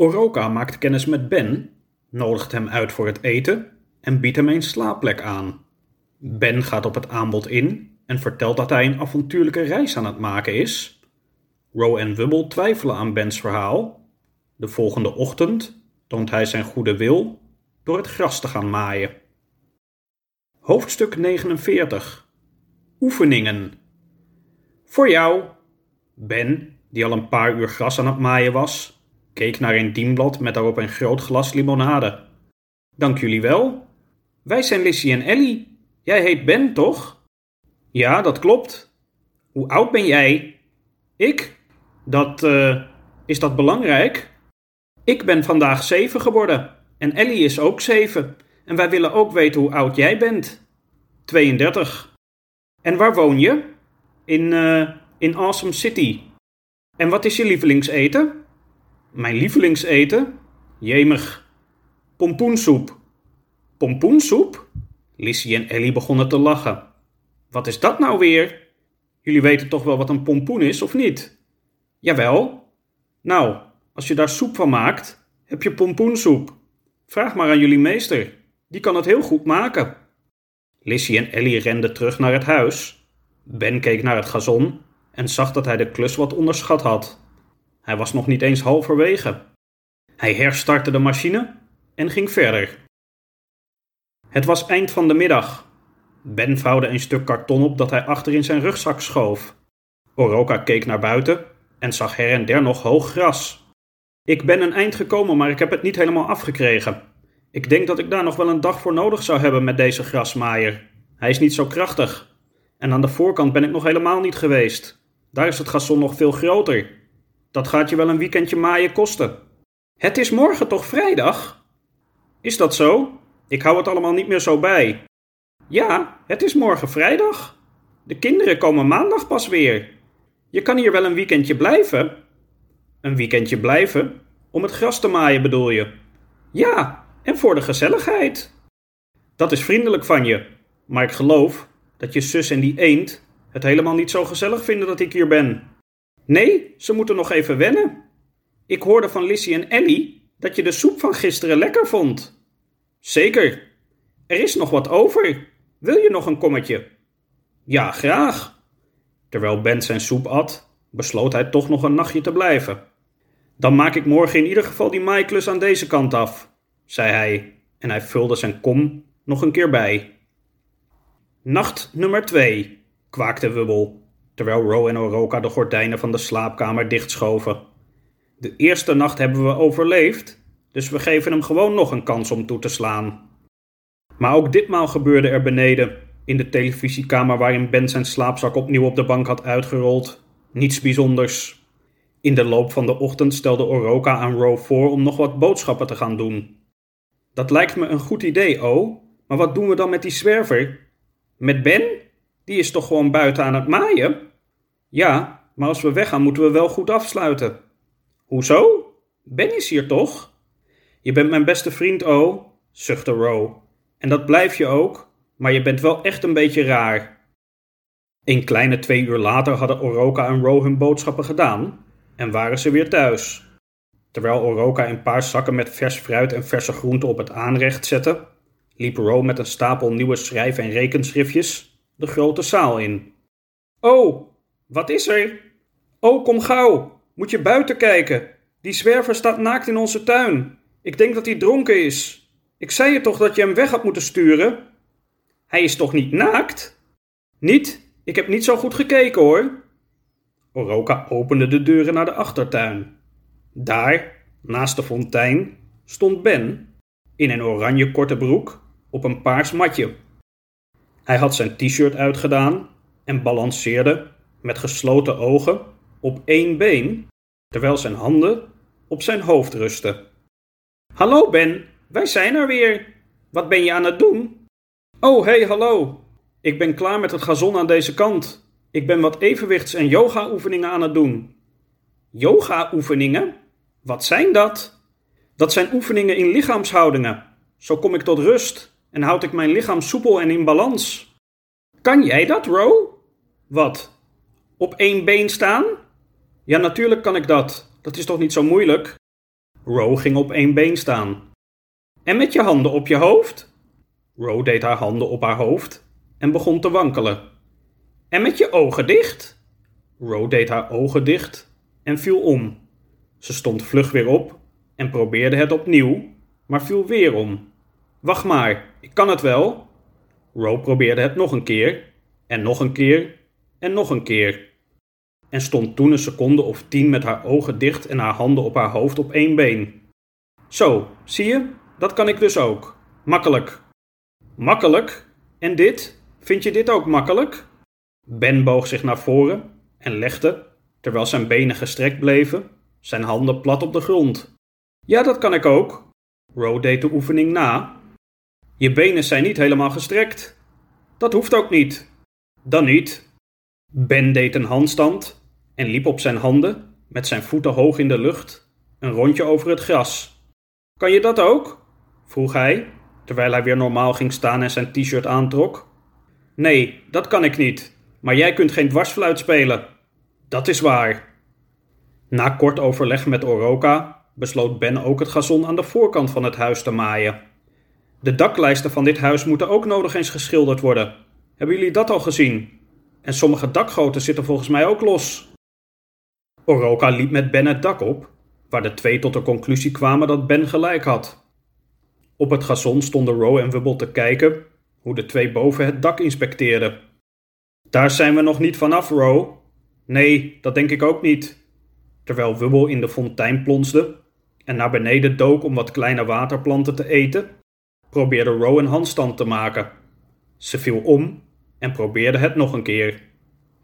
Oroka maakt kennis met Ben, nodigt hem uit voor het eten en biedt hem een slaapplek aan. Ben gaat op het aanbod in en vertelt dat hij een avontuurlijke reis aan het maken is. Ro en Wubble twijfelen aan Bens verhaal. De volgende ochtend toont hij zijn goede wil door het gras te gaan maaien. Hoofdstuk 49 Oefeningen Voor jou. Ben, die al een paar uur gras aan het maaien was, keek naar een dienblad met daarop een groot glas limonade. Dank jullie wel. Wij zijn Lissy en Ellie. Jij heet Ben, toch? Ja, dat klopt. Hoe oud ben jij? Ik? Dat, eh, is dat belangrijk? Ik ben vandaag zeven geworden. En Ellie is ook zeven. En wij willen ook weten hoe oud jij bent. 32. En waar woon je? In, eh, in Awesome City. En wat is je lievelingseten? Mijn lievelingseten? Jemig. Pompoensoep. Pompoensoep? Lissy en Ellie begonnen te lachen. Wat is dat nou weer? Jullie weten toch wel wat een pompoen is, of niet? Jawel. Nou, als je daar soep van maakt, heb je pompoensoep. Vraag maar aan jullie meester. Die kan het heel goed maken. Lissy en Ellie renden terug naar het huis. Ben keek naar het gazon en zag dat hij de klus wat onderschat had. Hij was nog niet eens halverwege. Hij herstartte de machine en ging verder. Het was eind van de middag. Ben vouwde een stuk karton op dat hij achter in zijn rugzak schoof. Oroka keek naar buiten en zag her en der nog hoog gras. Ik ben een eind gekomen, maar ik heb het niet helemaal afgekregen. Ik denk dat ik daar nog wel een dag voor nodig zou hebben met deze grasmaaier. Hij is niet zo krachtig. En aan de voorkant ben ik nog helemaal niet geweest. Daar is het gazon nog veel groter. Dat gaat je wel een weekendje maaien kosten. Het is morgen toch vrijdag? Is dat zo? Ik hou het allemaal niet meer zo bij. Ja, het is morgen vrijdag. De kinderen komen maandag pas weer. Je kan hier wel een weekendje blijven. Een weekendje blijven? Om het gras te maaien bedoel je? Ja, en voor de gezelligheid. Dat is vriendelijk van je, maar ik geloof dat je zus en die eend het helemaal niet zo gezellig vinden dat ik hier ben. Nee, ze moeten nog even wennen. Ik hoorde van Lissy en Ellie dat je de soep van gisteren lekker vond. Zeker. Er is nog wat over. Wil je nog een kommetje? Ja, graag. Terwijl Ben zijn soep at, besloot hij toch nog een nachtje te blijven. Dan maak ik morgen in ieder geval die maaiklus aan deze kant af, zei hij, en hij vulde zijn kom nog een keer bij. Nacht nummer twee, kwaakte Wubbel, terwijl Ro en Oroka de gordijnen van de slaapkamer dichtschoven. De eerste nacht hebben we overleefd, dus we geven hem gewoon nog een kans om toe te slaan. Maar ook ditmaal gebeurde er beneden, in de televisiekamer waarin Ben zijn slaapzak opnieuw op de bank had uitgerold, niets bijzonders. In de loop van de ochtend stelde Oroka aan Ro voor om nog wat boodschappen te gaan doen. Dat lijkt me een goed idee, O, maar wat doen we dan met die zwerver? Met Ben? Die is toch gewoon buiten aan het maaien? Ja, maar als we weggaan moeten we wel goed afsluiten. Hoezo? Ben is hier toch? Je bent mijn beste vriend, O, zuchtte Ro. En dat blijf je ook, maar je bent wel echt een beetje raar. Een kleine twee uur later hadden Oroka en Ro hun boodschappen gedaan en waren ze weer thuis. Terwijl Oroka een paar zakken met vers fruit en verse groenten op het aanrecht zette, liep Ro met een stapel nieuwe schrijf- en rekenschriftjes de grote zaal in. Oh, wat is er? Oh, kom gauw, moet je buiten kijken. Die zwerver staat naakt in onze tuin. Ik denk dat hij dronken is. Ik zei je toch dat je hem weg had moeten sturen? Hij is toch niet naakt? Niet? Ik heb niet zo goed gekeken hoor. Oroka opende de deuren naar de achtertuin. Daar, naast de fontein, stond Ben in een oranje korte broek op een paars matje. Hij had zijn t-shirt uitgedaan en balanceerde met gesloten ogen op één been, terwijl zijn handen op zijn hoofd rustten. Hallo Ben, wij zijn er weer. Wat ben je aan het doen? Oh, hey, hallo. Ik ben klaar met het gazon aan deze kant. Ik ben wat evenwichts- en yoga-oefeningen aan het doen. Yoga-oefeningen? Wat zijn dat? Dat zijn oefeningen in lichaamshoudingen. Zo kom ik tot rust en houd ik mijn lichaam soepel en in balans. Kan jij dat, Ro? Wat? Op één been staan? Ja, natuurlijk kan ik dat. Dat is toch niet zo moeilijk? Ro ging op één been staan. En met je handen op je hoofd? Ro deed haar handen op haar hoofd en begon te wankelen. En met je ogen dicht? Ro deed haar ogen dicht en viel om. Ze stond vlug weer op en probeerde het opnieuw, maar viel weer om. Wacht maar, ik kan het wel. Ro probeerde het nog een keer, en nog een keer, en nog een keer. En stond toen een seconde of tien met haar ogen dicht en haar handen op haar hoofd op één been. Zo, zie je, dat kan ik dus ook. Makkelijk. Makkelijk? En dit? Vind je dit ook makkelijk? Ben boog zich naar voren en legde, terwijl zijn benen gestrekt bleven, zijn handen plat op de grond. Ja, dat kan ik ook. Ro deed de oefening na. Je benen zijn niet helemaal gestrekt. Dat hoeft ook niet. Dan niet. Ben deed een handstand en liep op zijn handen, met zijn voeten hoog in de lucht, een rondje over het gras. Kan je dat ook? vroeg hij, terwijl hij weer normaal ging staan en zijn t-shirt aantrok. Nee, dat kan ik niet, maar jij kunt geen dwarsfluit spelen. Dat is waar. Na kort overleg met Oroka besloot Ben ook het gazon aan de voorkant van het huis te maaien. De daklijsten van dit huis moeten ook nodig eens geschilderd worden. Hebben jullie dat al gezien? En sommige dakgoten zitten volgens mij ook los. Oroka liep met Ben het dak op, waar de twee tot de conclusie kwamen dat Ben gelijk had. Op het gazon stonden Ro en Wubble te kijken hoe de twee boven het dak inspecteerden. Daar zijn we nog niet vanaf, Ro. Nee, dat denk ik ook niet. Terwijl Wubble in de fontein plonsde en naar beneden dook om wat kleine waterplanten te eten, probeerde Ro een handstand te maken. Ze viel om en probeerde het nog een keer.